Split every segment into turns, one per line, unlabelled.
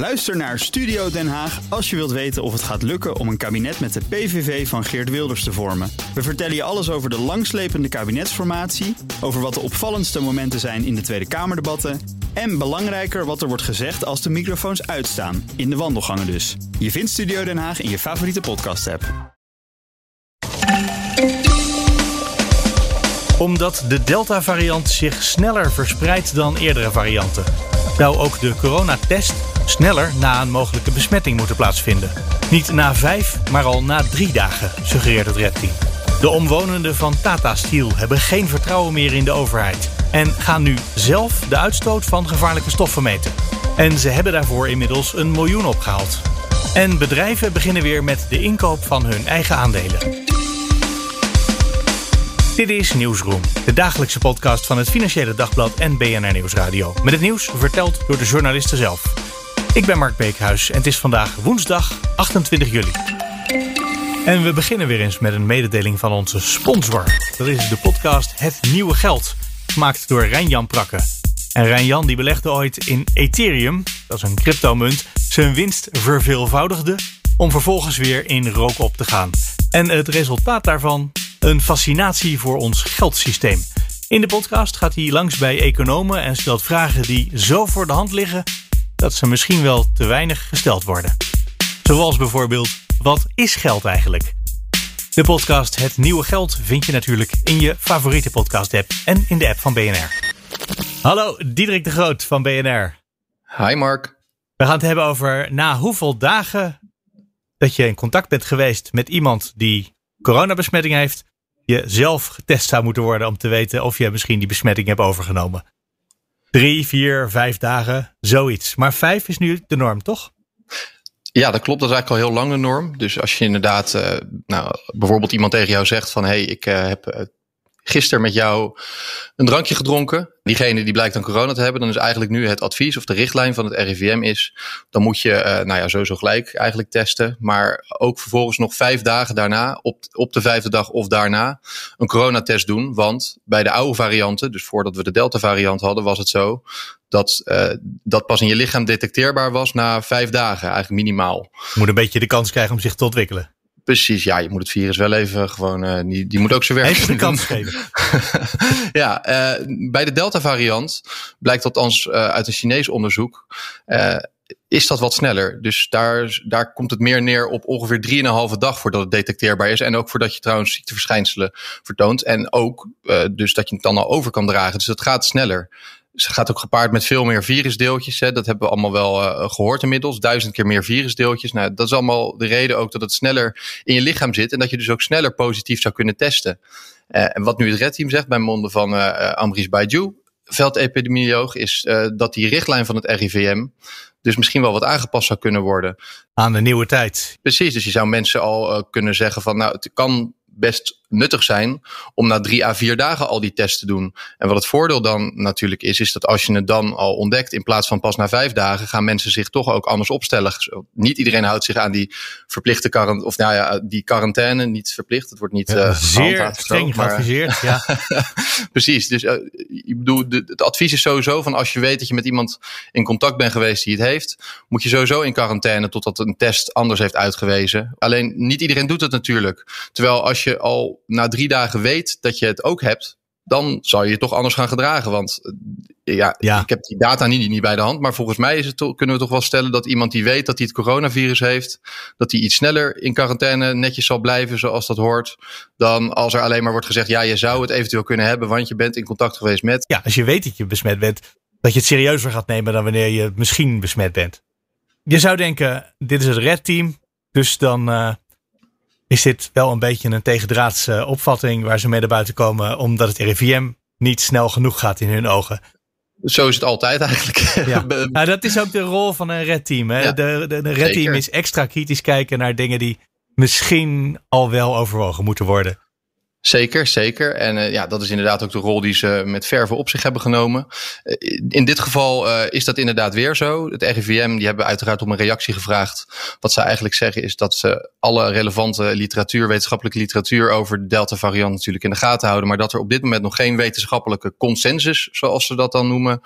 Luister naar Studio Den Haag als je wilt weten of het gaat lukken om een kabinet met de PVV van Geert Wilders te vormen. We vertellen je alles over de langslepende kabinetsformatie, over wat de opvallendste momenten zijn in de Tweede Kamerdebatten en belangrijker wat er wordt gezegd als de microfoons uitstaan, in de wandelgangen dus. Je vindt Studio Den Haag in je favoriete podcast-app.
Omdat de Delta-variant zich sneller verspreidt dan eerdere varianten, zou ook de coronatest sneller na een mogelijke besmetting moeten plaatsvinden. Niet na vijf, maar al na drie dagen, suggereert het redteam. De omwonenden van Tata Steel hebben geen vertrouwen meer in de overheid en gaan nu zelf de uitstoot van gevaarlijke stoffen meten. En ze hebben daarvoor inmiddels een miljoen opgehaald. En bedrijven beginnen weer met de inkoop van hun eigen aandelen. Dit is Nieuwsroom, de dagelijkse podcast van het Financiële Dagblad en BNR Nieuwsradio. Met het nieuws verteld door de journalisten zelf. Ik ben Mark Beekhuis en het is vandaag woensdag 28 juli. En we beginnen weer eens met een mededeling van onze sponsor. Dat is de podcast Het Nieuwe Geld, gemaakt door Rijn-Jan Prakke. En Rijn-Jan die belegde ooit in Ethereum, dat is een cryptomunt, zijn winst verveelvoudigde om vervolgens weer in rook op te gaan. En het resultaat daarvan een fascinatie voor ons geldsysteem. In de podcast gaat hij langs bij economen en stelt vragen die zo voor de hand liggen dat ze misschien wel te weinig gesteld worden. Zoals bijvoorbeeld, wat is geld eigenlijk? De podcast Het Nieuwe Geld vind je natuurlijk in je favoriete podcast-app en in de app van BNR. Hallo, Diederik de Groot van BNR.
Hi Mark.
We gaan het hebben over na hoeveel dagen dat je in contact bent geweest met iemand die coronabesmetting heeft, je zelf getest zou moeten worden om te weten of je misschien die besmetting hebt overgenomen. Drie, vier, vijf dagen, zoiets. Maar vijf is nu de norm, toch?
Ja, dat klopt. Dat is eigenlijk al heel lang de norm. Dus als je inderdaad, uh, nou, bijvoorbeeld iemand tegen jou zegt van, hé, hey, ik uh, heb uh, gisteren met jou een drankje gedronken. Diegene die blijkt dan corona te hebben, dan is eigenlijk nu het advies of de richtlijn van het RIVM is, dan moet je, uh, nou ja, sowieso gelijk eigenlijk testen. Maar ook vervolgens nog vijf dagen daarna, op, op de vijfde dag of daarna, een coronatest doen. Want bij de oude varianten, dus voordat we de Delta variant hadden, was het zo dat uh, dat pas in je lichaam detecteerbaar was na vijf dagen, eigenlijk minimaal.
Moet een beetje de kans krijgen om zich te ontwikkelen.
Precies, ja, je moet het virus wel even gewoon, uh, die, die moet ook zijn werk
Even de kans geven.
ja, uh, bij de Delta variant blijkt althans uh, uit een Chinees onderzoek, is dat wat sneller. Dus daar, daar komt het meer neer op ongeveer 3,5 dag voordat het detecteerbaar is. En ook voordat je trouwens ziekteverschijnselen vertoont. En ook dus dat je het dan al over kan dragen. Dus dat gaat sneller. Ze gaat ook gepaard met veel meer virusdeeltjes. Hè. Dat hebben we allemaal wel uh, gehoord inmiddels. Duizend keer meer virusdeeltjes. Nou, dat is allemaal de reden ook dat het sneller in je lichaam zit. En dat je dus ook sneller positief zou kunnen testen. Uh, en wat nu het redteam zegt bij monden van uh, Ambries Baiju, veldepidemioloog, is dat die richtlijn van het RIVM dus misschien wel wat aangepast zou kunnen worden.
Aan de nieuwe tijd.
Precies, dus je zou mensen al kunnen zeggen van nou, het kan best nuttig zijn om na drie à vier dagen al die tests te doen. En wat het voordeel dan natuurlijk is, is dat als je het dan al ontdekt, in plaats van pas na vijf dagen, gaan mensen zich toch ook anders opstellen. Niet iedereen houdt zich aan die verplichte quarantaine, of nou ja, die quarantaine, niet verplicht. Het wordt niet
ja, uh, zeer streng geadviseerd. Ja.
Precies. Dus uh, ik bedoel, de, het advies is sowieso van als je weet dat je met iemand in contact bent geweest die het heeft, moet je sowieso in quarantaine totdat een test anders heeft uitgewezen. Alleen niet iedereen doet het natuurlijk. Terwijl als je al na drie dagen weet dat je het ook hebt, dan zal je je toch anders gaan gedragen. Want ja, ja. ik heb die data niet, niet bij de hand. Maar volgens mij is het toch, kunnen we toch wel stellen dat iemand die weet dat hij het coronavirus heeft, dat hij iets sneller in quarantaine netjes zal blijven zoals dat hoort. Dan als er alleen maar wordt gezegd, ja, je zou het eventueel kunnen hebben, want je bent in contact geweest met.
Ja, als je weet dat je besmet bent, dat je het serieuzer gaat nemen dan wanneer je misschien besmet bent. Je zou denken, dit is het red team. Dus dan uh, is dit wel een beetje een tegendraadse opvatting waar ze mee naar buiten komen, omdat het RIVM niet snel genoeg gaat in hun ogen.
Zo is het altijd eigenlijk.
Ja. nou, dat is ook de rol van een red team. Hè? Ja, de, de, de red team is extra kritisch kijken naar dingen die misschien al wel overwogen moeten worden.
Zeker, zeker. En uh, ja, dat is inderdaad ook de rol die ze met verve op zich hebben genomen. Uh, in dit geval uh, is dat inderdaad weer zo. Het RIVM die hebben uiteraard om een reactie gevraagd. Wat ze eigenlijk zeggen is dat ze alle relevante literatuur, wetenschappelijke literatuur over de Delta variant natuurlijk in de gaten houden. Maar dat er op dit moment nog geen wetenschappelijke consensus, zoals ze dat dan noemen,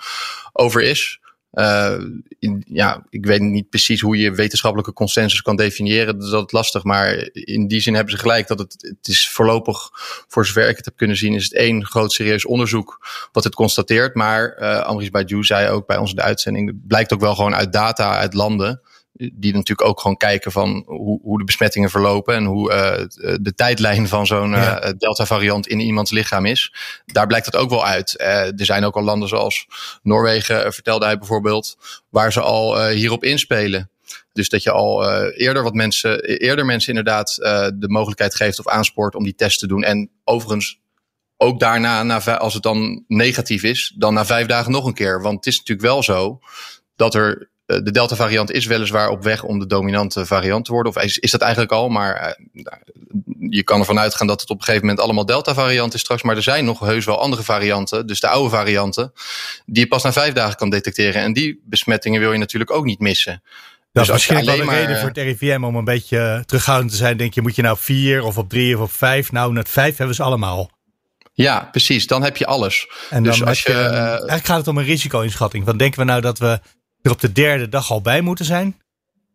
over is. Uh, in, ja, ik weet niet precies hoe je wetenschappelijke consensus kan definiëren. Dat is lastig. Maar in die zin hebben ze gelijk dat het, het is voorlopig, voor zover ik het heb kunnen zien, is het één groot serieus onderzoek wat het constateert. Maar uh, Amrish Baidu zei ook bij ons in de uitzending, het blijkt ook wel gewoon uit data uit landen die natuurlijk ook gewoon kijken van hoe, hoe de besmettingen verlopen en hoe uh, de tijdlijn van zo'n uh, Delta-variant in iemands lichaam is. Daar blijkt het ook wel uit. Uh, er zijn ook al landen zoals Noorwegen, vertelde hij bijvoorbeeld, waar ze al hierop inspelen. Dus dat je al eerder wat mensen, eerder mensen inderdaad de mogelijkheid geeft of aanspoort om die test te doen. En overigens ook daarna, na, als het dan negatief is, dan na vijf dagen nog een keer. Want het is natuurlijk wel zo dat er eh, de Delta variant is weliswaar op weg om de dominante variant te worden. Of is, is dat eigenlijk al, maar uh, je kan ervan uitgaan dat het op een gegeven moment allemaal Delta variant is straks. Maar er zijn nog heus wel andere varianten, dus de oude varianten, die je pas na vijf dagen kan detecteren. En die besmettingen wil je natuurlijk ook niet missen.
Dat is dus waarschijnlijk wel een reden voor het RIVM om een beetje terughoudend te zijn. Denk je, moet je nou vier of op drie of op vijf? Nou, net vijf hebben ze allemaal.
Ja, precies. Dan heb je alles.
En dus als je, je, eigenlijk gaat het om een risico-inschatting. Want denken we nou dat we er op de derde dag al bij moeten zijn?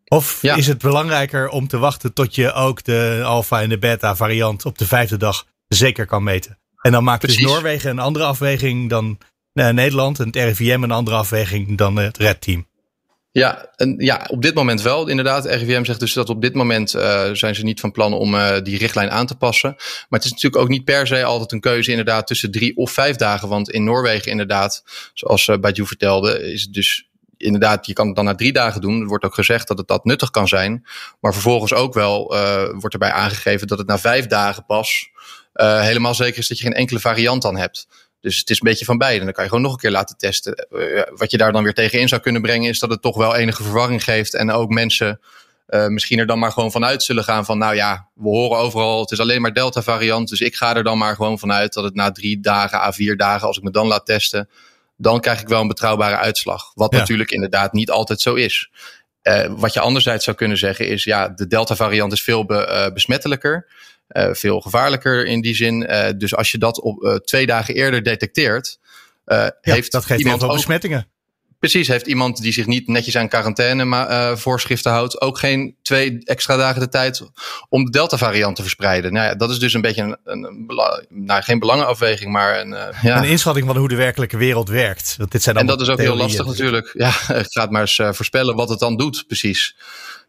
Of is het belangrijker om te wachten tot je ook de alfa en de beta variant op de vijfde dag zeker kan meten? En dan maakt dus Noorwegen een andere afweging dan uh, Nederland en het RIVM een andere afweging dan het Red Team.
Ja, en ja, op dit moment wel. Inderdaad, RIVM zegt dus dat op dit moment uh, zijn ze niet van plan om uh, die richtlijn aan te passen. Maar het is natuurlijk ook niet per se altijd een keuze inderdaad tussen drie of vijf dagen. Want in Noorwegen inderdaad, zoals uh, Baju vertelde, is het dus inderdaad, je kan het dan na drie dagen doen. Er wordt ook gezegd dat het dat nuttig kan zijn. Maar vervolgens ook wel uh, wordt erbij aangegeven dat het na vijf dagen pas uh, helemaal zeker is dat je geen enkele variant dan hebt. Dus het is een beetje van beide. Dan kan je gewoon nog een keer laten testen. Uh, wat je daar dan weer tegenin zou kunnen brengen, is dat het toch wel enige verwarring geeft. En ook mensen misschien er dan maar gewoon vanuit zullen gaan van, nou ja, we horen overal, het is alleen maar Delta variant. Dus ik ga er dan maar gewoon vanuit dat het na drie dagen, a vier dagen, als ik me dan laat testen, dan krijg ik wel een betrouwbare uitslag. Wat ja. natuurlijk inderdaad niet altijd zo is. Uh, wat je anderzijds zou kunnen zeggen is, ja, de Delta-variant is veel be, uh, besmettelijker. Uh, veel gevaarlijker in die zin. dus als je dat op twee dagen eerder detecteert,
ja, heeft dat geeft iemand ook besmettingen.
Precies, heeft iemand die zich niet netjes aan quarantaine uh, voorschriften houdt, ook geen twee extra dagen de tijd om de Delta-variant te verspreiden. Nou ja, dat is dus een beetje een, een, een nou, geen belangenafweging, maar een, uh, ja.
een inschatting van hoe de werkelijke wereld werkt. Want dit zijn
en dat is ook heel lastig natuurlijk. Ja, gaat maar eens uh, voorspellen wat het dan doet, precies.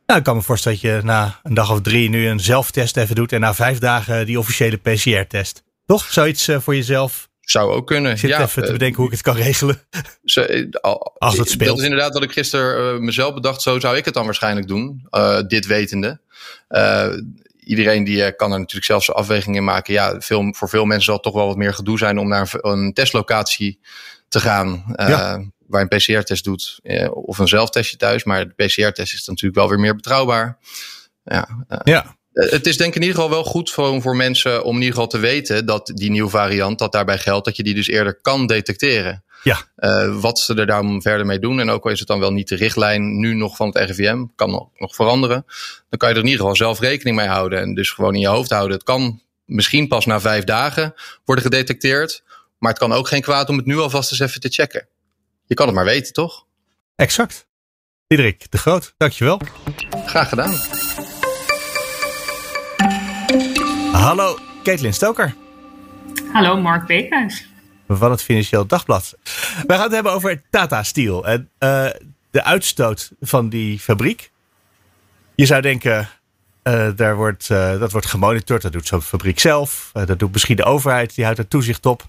Nou, ik kan me voorstellen dat je na een dag of drie nu een zelftest even doet en na vijf dagen die officiële PCR-test. Toch? Zoiets voor jezelf
zou ook kunnen.
Ik zit
ja,
even te bedenken hoe ik het kan regelen.
Ze, al, Als het speelt. Dat is inderdaad wat ik gisteren uh, mezelf bedacht. Zo zou ik het dan waarschijnlijk doen. Dit wetende. Iedereen die kan er natuurlijk zelfs afwegingen in maken. Ja, veel, voor veel mensen zal het toch wel wat meer gedoe zijn om naar een, een testlocatie te gaan. Ja. Waar een PCR-test doet. of een zelftestje thuis. Maar de PCR-test is natuurlijk wel weer meer betrouwbaar. Ja.
ja.
Eh, het is denk ik in ieder geval wel goed voor, voor mensen om in ieder geval te weten dat die nieuwe variant, dat daarbij geldt dat je die dus eerder kan detecteren.
Ja.
Uh, wat ze er dan verder mee doen, en ook al is het dan wel niet de richtlijn nu nog van het RIVM, kan nog, nog veranderen, dan kan je er in ieder geval zelf rekening mee houden. En dus gewoon in je hoofd houden. Het kan misschien pas na vijf dagen worden gedetecteerd, maar het kan ook geen kwaad om het nu alvast eens even te checken. Je kan het maar weten, toch?
Exact. Diederik de Groot, dankjewel.
Graag gedaan.
Hallo, Caitlin Stoker.
Hallo, Mark Beekhuis.
Van het Financieel Dagblad. We gaan het hebben over Tata Steel en uh, de uitstoot van die fabriek. Je zou denken, uh, daar wordt, uh, dat wordt gemonitord. Dat doet zo'n fabriek zelf. dat doet misschien de overheid. Die houdt er toezicht op.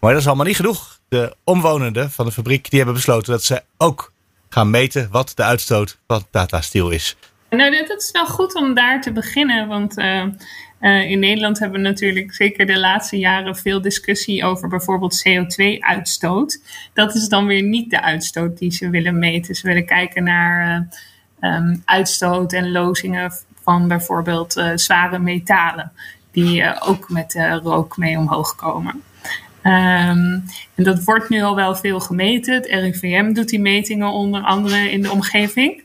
Maar dat is allemaal niet genoeg. De omwonenden van de fabriek die hebben besloten dat ze ook gaan meten wat de uitstoot van Tata Steel is.
Nou, dat is wel goed om daar te beginnen. Want uh, in Nederland hebben we natuurlijk zeker de laatste jaren veel discussie over bijvoorbeeld CO2-uitstoot. Dat is dan weer niet de uitstoot die ze willen meten. Ze willen kijken naar uh, um, uitstoot en lozingen van bijvoorbeeld uh, zware metalen, die ook met rook mee omhoog komen. Um, en dat wordt nu al wel veel gemeten. Het RIVM doet die metingen onder andere in de omgeving.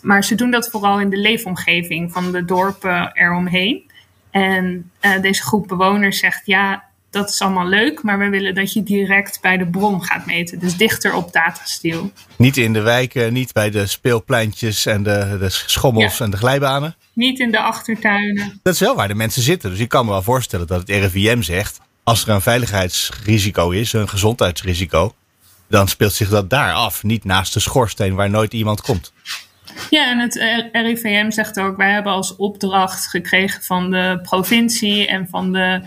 Maar ze doen dat vooral in de leefomgeving van de dorpen eromheen. En uh, deze groep bewoners zegt ja, dat is allemaal leuk, maar we willen dat je direct bij de bron gaat meten. Dus dichter op datasteel.
Niet in de wijken, niet bij de speelpleintjes en de, de schommels en de glijbanen.
Niet in de achtertuinen.
Dat is wel waar de mensen zitten. Dus ik kan me wel voorstellen dat het RIVM zegt, als er een veiligheidsrisico is, een gezondheidsrisico, dan speelt zich dat daar af. Niet naast de schoorsteen waar nooit iemand komt.
Ja, en het RIVM zegt ook, wij hebben als opdracht gekregen van de provincie en van de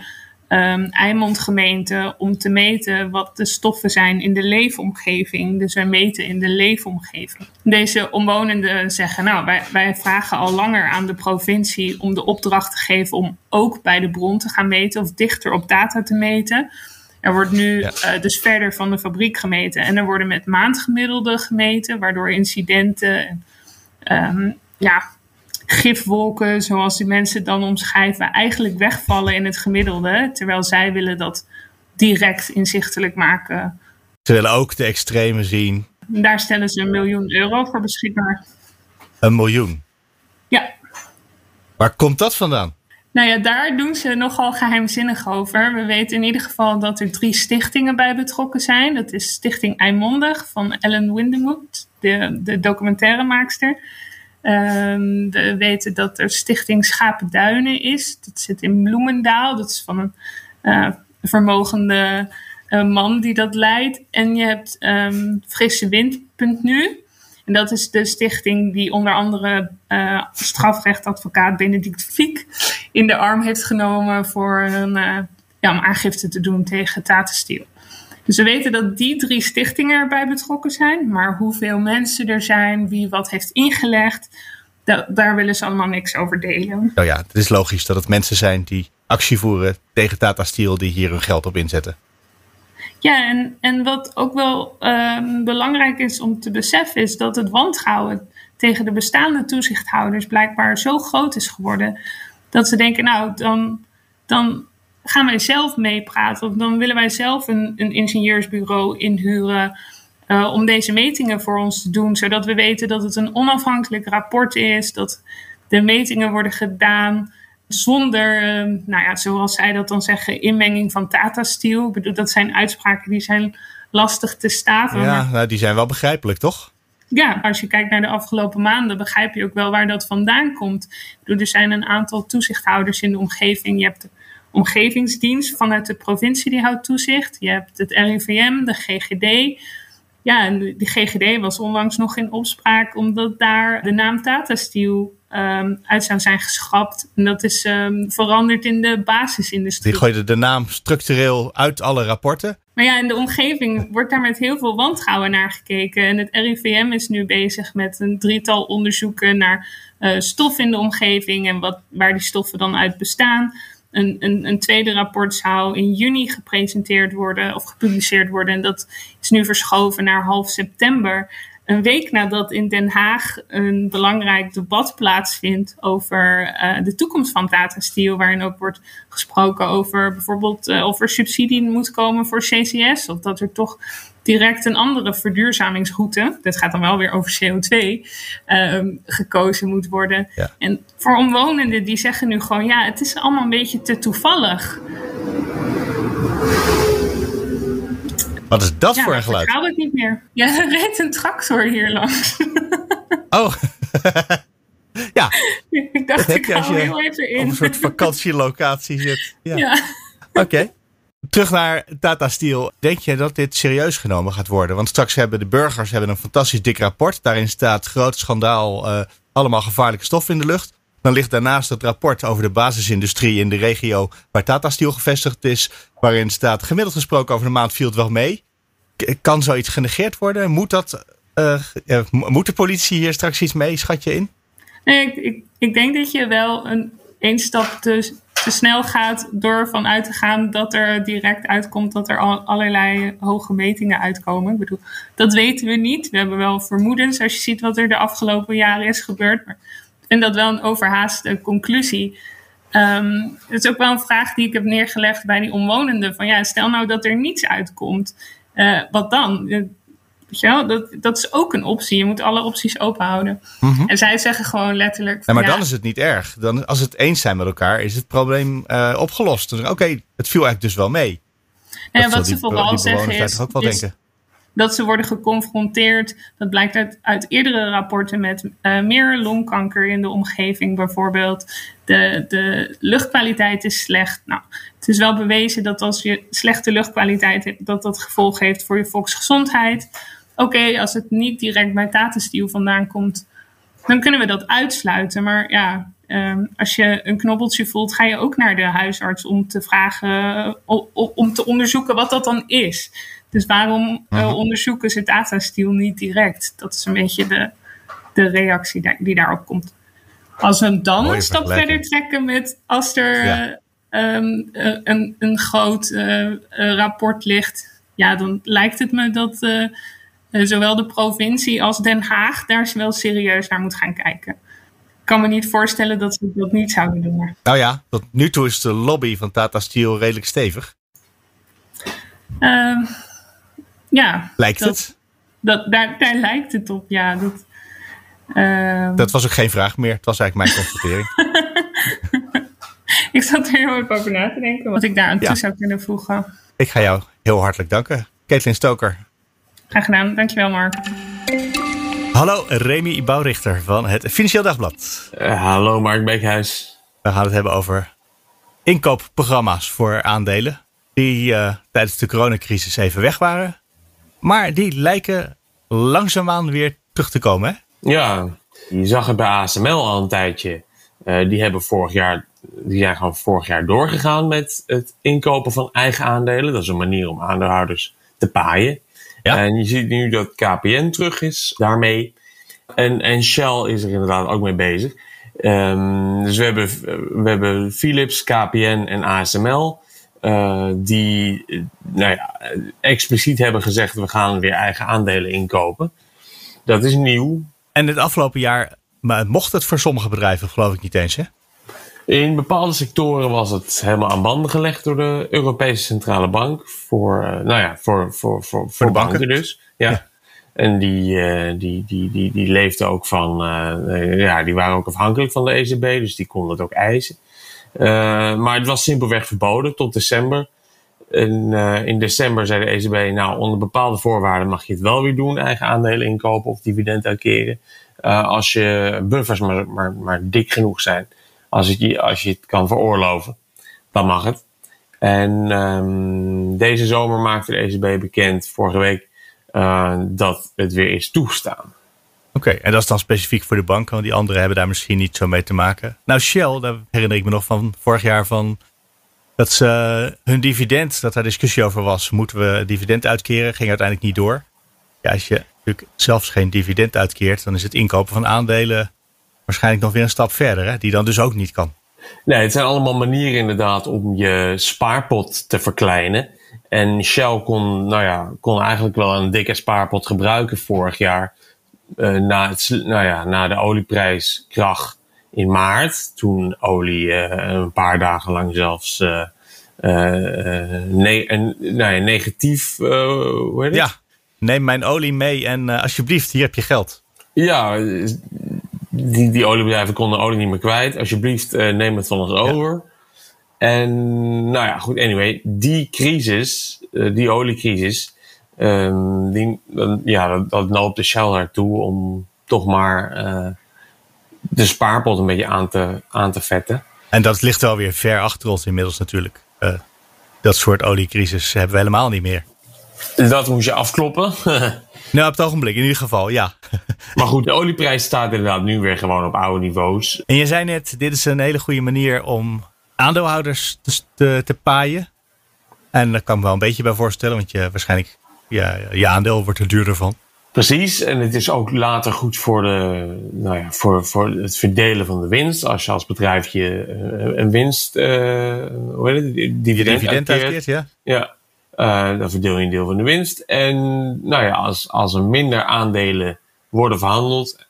um, Eimondgemeente om te meten wat de stoffen zijn in de leefomgeving. Dus wij meten in de leefomgeving. Deze omwonenden zeggen, nou, wij, wij vragen al langer aan de provincie om de opdracht te geven om ook bij de bron te gaan meten of dichter op data te meten. Er wordt nu uh, dus verder van de fabriek gemeten en er worden met maandgemiddelden gemeten, waardoor incidenten um, ja, gifwolken, zoals die mensen dan omschrijven, eigenlijk wegvallen in het gemiddelde. Terwijl zij willen dat direct inzichtelijk maken.
Ze willen ook de extreme zien.
Daar stellen ze een miljoen euro voor beschikbaar.
Een miljoen?
Ja.
Waar komt dat vandaan?
Nou ja, daar doen ze nogal geheimzinnig over. We weten in ieder geval dat er drie stichtingen bij betrokken zijn. Dat is Stichting Eimondig van Ellen Windemoot, de, de documentairemaakster. Um, we weten dat er Stichting Schapenduinen is. Dat zit in Bloemendaal. Dat is van een uh, vermogende uh, man die dat leidt. En je hebt um, Frisse Wind.nu. En dat is de stichting die onder andere uh, strafrechtadvocaat Benedict Fiek in de arm heeft genomen voor een, ja, om aangifte te doen tegen Tatenstiel. Dus we weten dat die drie stichtingen erbij betrokken zijn. Maar hoeveel mensen er zijn, wie wat heeft ingelegd, daar willen ze allemaal niks over delen.
Nou ja, het is logisch dat het mensen zijn die actie voeren tegen Tata Steel, die hier hun geld op inzetten.
Ja, en, en wat ook wel um, belangrijk is om te beseffen, is dat het wantrouwen tegen de bestaande toezichthouders blijkbaar zo groot is geworden. Dat ze denken, nou, dan, dan gaan wij zelf meepraten. Of dan willen wij zelf een, een ingenieursbureau inhuren. Uh, om deze metingen voor ons te doen, zodat we weten dat het een onafhankelijk rapport is, dat de metingen worden gedaan zonder, uh, nou ja, zoals zij dat dan zeggen, inmenging van Tata Steel. Ik bedoel, dat zijn uitspraken die zijn lastig te staven.
Ja, nou, die zijn wel begrijpelijk, toch?
Ja, als je kijkt naar de afgelopen maanden, begrijp je ook wel waar dat vandaan komt. Er zijn een aantal toezichthouders in de omgeving. Je hebt de omgevingsdienst vanuit de provincie die houdt toezicht. Je hebt het RIVM, de GGD. Ja, en de GGD was onlangs nog in opspraak omdat daar de naam Tata Steel um, uit zou zijn geschrapt. En dat is um, veranderd in de basisindustrie.
Die gooide de naam structureel uit alle rapporten.
Maar ja, in de omgeving wordt daar met heel veel wantrouwen naar gekeken. En het RIVM is nu bezig met een drietal onderzoeken naar uh, stof in de omgeving en wat, waar die stoffen dan uit bestaan. Een, een, een, tweede rapport zou in juni gepresenteerd worden of gepubliceerd worden. En dat is nu verschoven naar half september. Een week nadat in Den Haag een belangrijk debat plaatsvindt over uh, de toekomst van Tata Steel. Waarin ook wordt gesproken over bijvoorbeeld uh, of er subsidie moet komen voor CCS. Of dat er toch direct een andere verduurzamingsroute, dat gaat dan wel weer over CO2, um, gekozen moet worden.
Ja.
En voor omwonenden die zeggen nu gewoon, ja, het is allemaal een beetje te toevallig.
Wat is dat
ja,
voor een geluid?
Ik hou het niet meer. Ja, er rijdt een tractor hier langs.
Oh, ja.
ik dacht, ik hou
je
heel even in.
Op een soort vakantielocatie zit. Ja.
ja.
Oké. Terug naar Tata Steel. Denk je dat dit serieus genomen gaat worden? Want straks hebben de burgers hebben een fantastisch dik rapport. Daarin staat groot schandaal, uh, allemaal gevaarlijke stoffen in de lucht. Dan ligt daarnaast het rapport over de basisindustrie in de regio waar Tata Steel gevestigd is. Waarin staat gemiddeld gesproken over de maand viel het wel mee. Kan zoiets genegeerd worden? Moet, dat, uh, uh, moet de politie hier straks iets mee, schat je in?
Nee, ik, ik, denk dat je wel een, een stap te, te snel gaat door ervan uit te gaan dat er direct uitkomt dat er al, allerlei hoge metingen uitkomen. Ik bedoel, dat weten we niet. We hebben wel vermoedens als je ziet wat er de afgelopen jaren is gebeurd. Maar vind dat wel een overhaaste conclusie. Um, het is ook wel een vraag die ik heb neergelegd bij die omwonenden. Van ja, stel nou dat er niets uitkomt. Uh, wat dan? Weet je wel? Dat, dat is ook een optie. Je moet alle opties open houden. En zij zeggen gewoon letterlijk.
Ja, maar
ja,
dan is het niet erg. Dan, als het eens zijn met elkaar, is het probleem eh, opgelost. Oké, het viel eigenlijk dus wel mee.
nou ja, wat ze vooral zeggen is,
toch ook wel
is
denken.
Dat ze worden geconfronteerd. Dat blijkt uit, eerdere rapporten met eh, meer longkanker in de omgeving bijvoorbeeld. De, de luchtkwaliteit is slecht. Nou, het is wel bewezen dat als je slechte luchtkwaliteit hebt, dat dat gevolg heeft voor je volksgezondheid. Oké, als het niet direct bij Tata Steel vandaan komt, dan kunnen we dat uitsluiten. Maar ja, ehm, als je een knobbeltje voelt, ga je ook naar de huisarts om te vragen, o- om te onderzoeken wat dat dan is. Dus waarom eh, onderzoeken ze Tata Steel niet direct? Dat is een beetje de, de reactie die daarop komt. Als we hem dan
Mooie
een stap verder trekken met als er
Ja.
eh, ehm, eh, een, een groot eh, rapport ligt, ja, dan lijkt het me dat zowel de provincie als Den Haag daar wel serieus naar moet gaan kijken. Ik kan me niet voorstellen dat ze dat niet zouden doen.
Nou ja, tot nu toe is de lobby van Tata Steel redelijk stevig.
Ehm, ja,
Lijkt
dat,
het.
Dat, daar, daar lijkt het op, ja. Dat, ehm,
Dat was ook geen vraag meer. Het was eigenlijk mijn constatering.
Ik zat er heel even over na te denken wat ik daar aan toe
Ja.
zou kunnen voegen.
Ik ga jou heel hartelijk danken. Caitlin Stoker.
Graag gedaan, dankjewel Mark.
Hallo, Remy Bouwrichter van het Financieel Dagblad.
Eh, hallo Mark Beekhuis.
We gaan het hebben over inkoopprogramma's voor aandelen. Die eh, tijdens de coronacrisis even weg waren. Maar die lijken langzaamaan weer terug te komen. Hè?
Ja, je zag het bij ASML al een tijdje. Eh, die hebben vorig jaar, die zijn gewoon vorig jaar doorgegaan met het inkopen van eigen aandelen. Dat is een manier om aandeelhouders te paaien.
Ja.
En je ziet nu dat KPN terug is daarmee. En, en Shell is er inderdaad ook mee bezig. Ehm, dus we hebben, we hebben Philips, KPN en ASML. Eh, die eh, nou ja, expliciet hebben gezegd: we gaan weer eigen aandelen inkopen. Dat is nieuw.
En het afgelopen jaar maar mocht het voor sommige bedrijven geloof ik niet eens. Hè?
In bepaalde sectoren was het helemaal aan banden gelegd door de Europese Centrale Bank. Voor, eh, nou ja, voor, voor, voor, voor,
de
banken.
banken.
dus. Ja. En die, die, die, die, die leefden ook van, ja, die waren ook afhankelijk van de ECB, dus die konden het ook eisen. Eh, maar het was simpelweg verboden tot december. En eh, in december zei de ECB, nou, onder bepaalde voorwaarden mag je het wel weer doen, eigen aandelen inkopen of dividend uitkeren. Eh, als je buffers maar, maar, dik genoeg zijn. Als, het je, als je het kan veroorloven, dan mag het. En ehm, deze zomer maakte de ECB bekend, vorige week, dat het weer is toestaan.
Oké, en dat is dan specifiek voor de banken, want die anderen hebben daar misschien niet zo mee te maken. Nou, Shell, daar herinner ik me nog van vorig jaar van dat ze hun dividend, dat daar discussie over was, moeten we dividend uitkeren, ging uiteindelijk niet door. Ja, als je natuurlijk zelfs geen dividend uitkeert, dan is het inkopen van aandelen waarschijnlijk nog weer een stap verder, hè, die dan dus ook niet kan.
Nee, het zijn allemaal manieren inderdaad om je spaarpot te verkleinen. En Shell kon, nou ja, kon eigenlijk wel een dikke spaarpot gebruiken vorig jaar. Eh, na, het, nou ja, na de olieprijskrach in maart. Toen olie eh, een paar dagen lang zelfs eh, ne- een, nou ja, negatief. hoe heet het?
Ja, neem mijn olie mee en alsjeblieft, hier heb je geld.
Ja, die, die oliebedrijven konden olie niet meer kwijt. Alsjeblieft, neem het van ons over. En nou ja, goed, anyway. Die crisis, die oliecrisis, ehm, die, dan- ja, dat, noopt de Shell naartoe om toch maar eh, de spaarpot een beetje aan te, aan te vetten.
En dat ligt wel weer ver achter ons inmiddels natuurlijk. Eh, dat soort oliecrisis hebben we helemaal niet meer.
Dat moest je afkloppen.
Nou, op het ogenblik in ieder geval, ja.
maar goed, de olieprijs staat inderdaad nu weer gewoon op oude niveaus.
En je zei net, dit is een hele goede manier om aandeelhouders te, te, te paaien. En daar kan ik me wel een beetje bij voorstellen, want je waarschijnlijk, ja, je aandeel wordt er duurder van.
Precies, en het is ook later goed voor, de, nou ja, voor, voor het verdelen van de winst. Als je als bedrijfje eh, een winst, eh hoe heet het, dividend,
Dividend
uitkeert,
ja.
ja, eh, dan verdeel je een deel van de winst. En nou ja, als, als er minder aandelen worden verhandeld,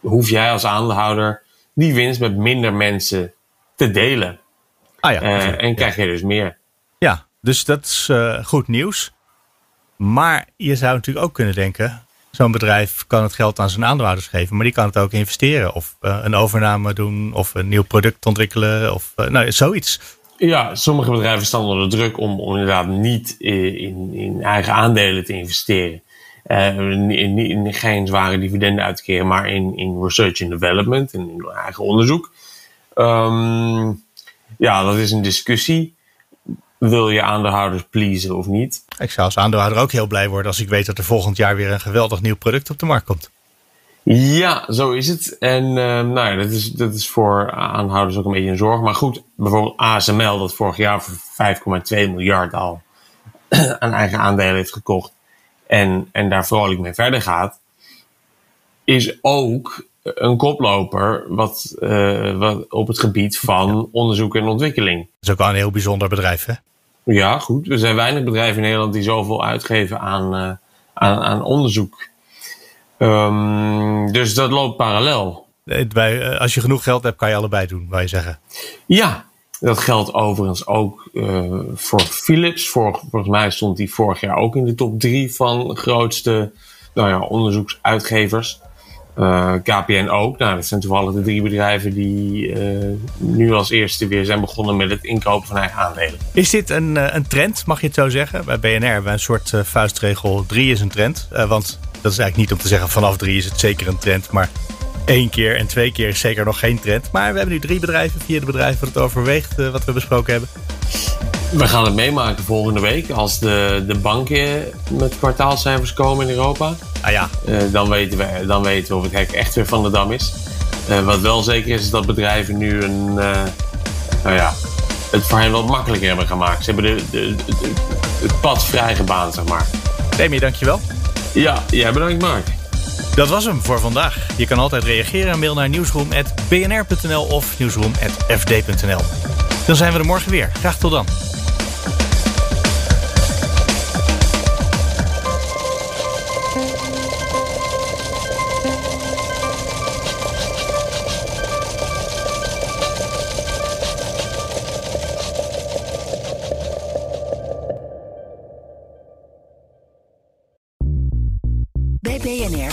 hoef jij als aandeelhouder die winst met minder mensen te delen.
Ah ja,
en krijg je dus meer.
ja, dus dat is goed nieuws. Maar je zou natuurlijk ook kunnen denken, zo'n bedrijf kan het geld aan zijn aandeelhouders geven, maar die kan het ook investeren of uh, een overname doen of een nieuw product ontwikkelen of uh, nou, zoiets.
Ja, sommige bedrijven staan onder druk om, inderdaad niet in, in, eigen aandelen te investeren. In, in, geen zware dividenden uit te keren, maar in, in research and development en in eigen onderzoek. Um, ja, dat is een discussie. Wil je aandeelhouders pleasen of niet?
Ik zou als aandeelhouder ook heel blij worden als ik weet dat er volgend jaar weer een geweldig nieuw product op de markt komt.
Ja, zo is het. En uh, nou ja, dat is, dat is voor aandeelhouders ook een beetje een zorg. Maar goed, bijvoorbeeld ASML, dat vorig jaar voor 5,2 miljard al aan eigen aandelen heeft gekocht. En, en daar vrolijk mee verder gaat. Is ook een koploper wat, uh, wat op het gebied van onderzoek en ontwikkeling. Dat
is ook wel een heel bijzonder bedrijf, hè?
Ja, goed. Er zijn weinig bedrijven in Nederland die zoveel uitgeven aan, uh, aan, aan onderzoek. Um, dus dat loopt parallel.
Bij, als je genoeg geld hebt, kan je allebei doen, wou je zeggen.
Ja, dat geldt overigens ook uh, voor Philips. Vor, volgens mij stond die vorig jaar ook in de top drie van grootste nou ja, onderzoeksuitgevers. Uh, KPN ook. Nou, dat zijn toevallig de drie bedrijven die uh, nu als eerste weer zijn begonnen met het inkopen van eigen aandelen.
Is dit een, een trend, mag je het zo zeggen? Bij BNR we een soort vuistregel. Drie is een trend. want dat is eigenlijk niet om te zeggen vanaf drie is het zeker een trend. Maar één keer en twee keer is zeker nog geen trend. Maar we hebben nu drie bedrijven, vier bedrijven wat het overweegt, wat we besproken hebben.
We gaan het meemaken volgende week als de, de banken met kwartaalcijfers komen in Europa.
Ah ja.
Uh, dan, weten we, dan weten we of het hek echt weer van de dam is. Uh, wat wel zeker is, is dat bedrijven nu een, uh, nou ja, het voor hen wat makkelijker hebben gemaakt. Ze hebben de, de, de, het pad vrijgebaand, zeg maar.
Demi, dankjewel.
Ja, jij bedankt Mark.
Dat was hem voor vandaag. Je kan altijd reageren en mail naar nieuwsroom.bnr.nl of nieuwsroom.fd.nl. Dan zijn we er morgen weer. Graag tot dan.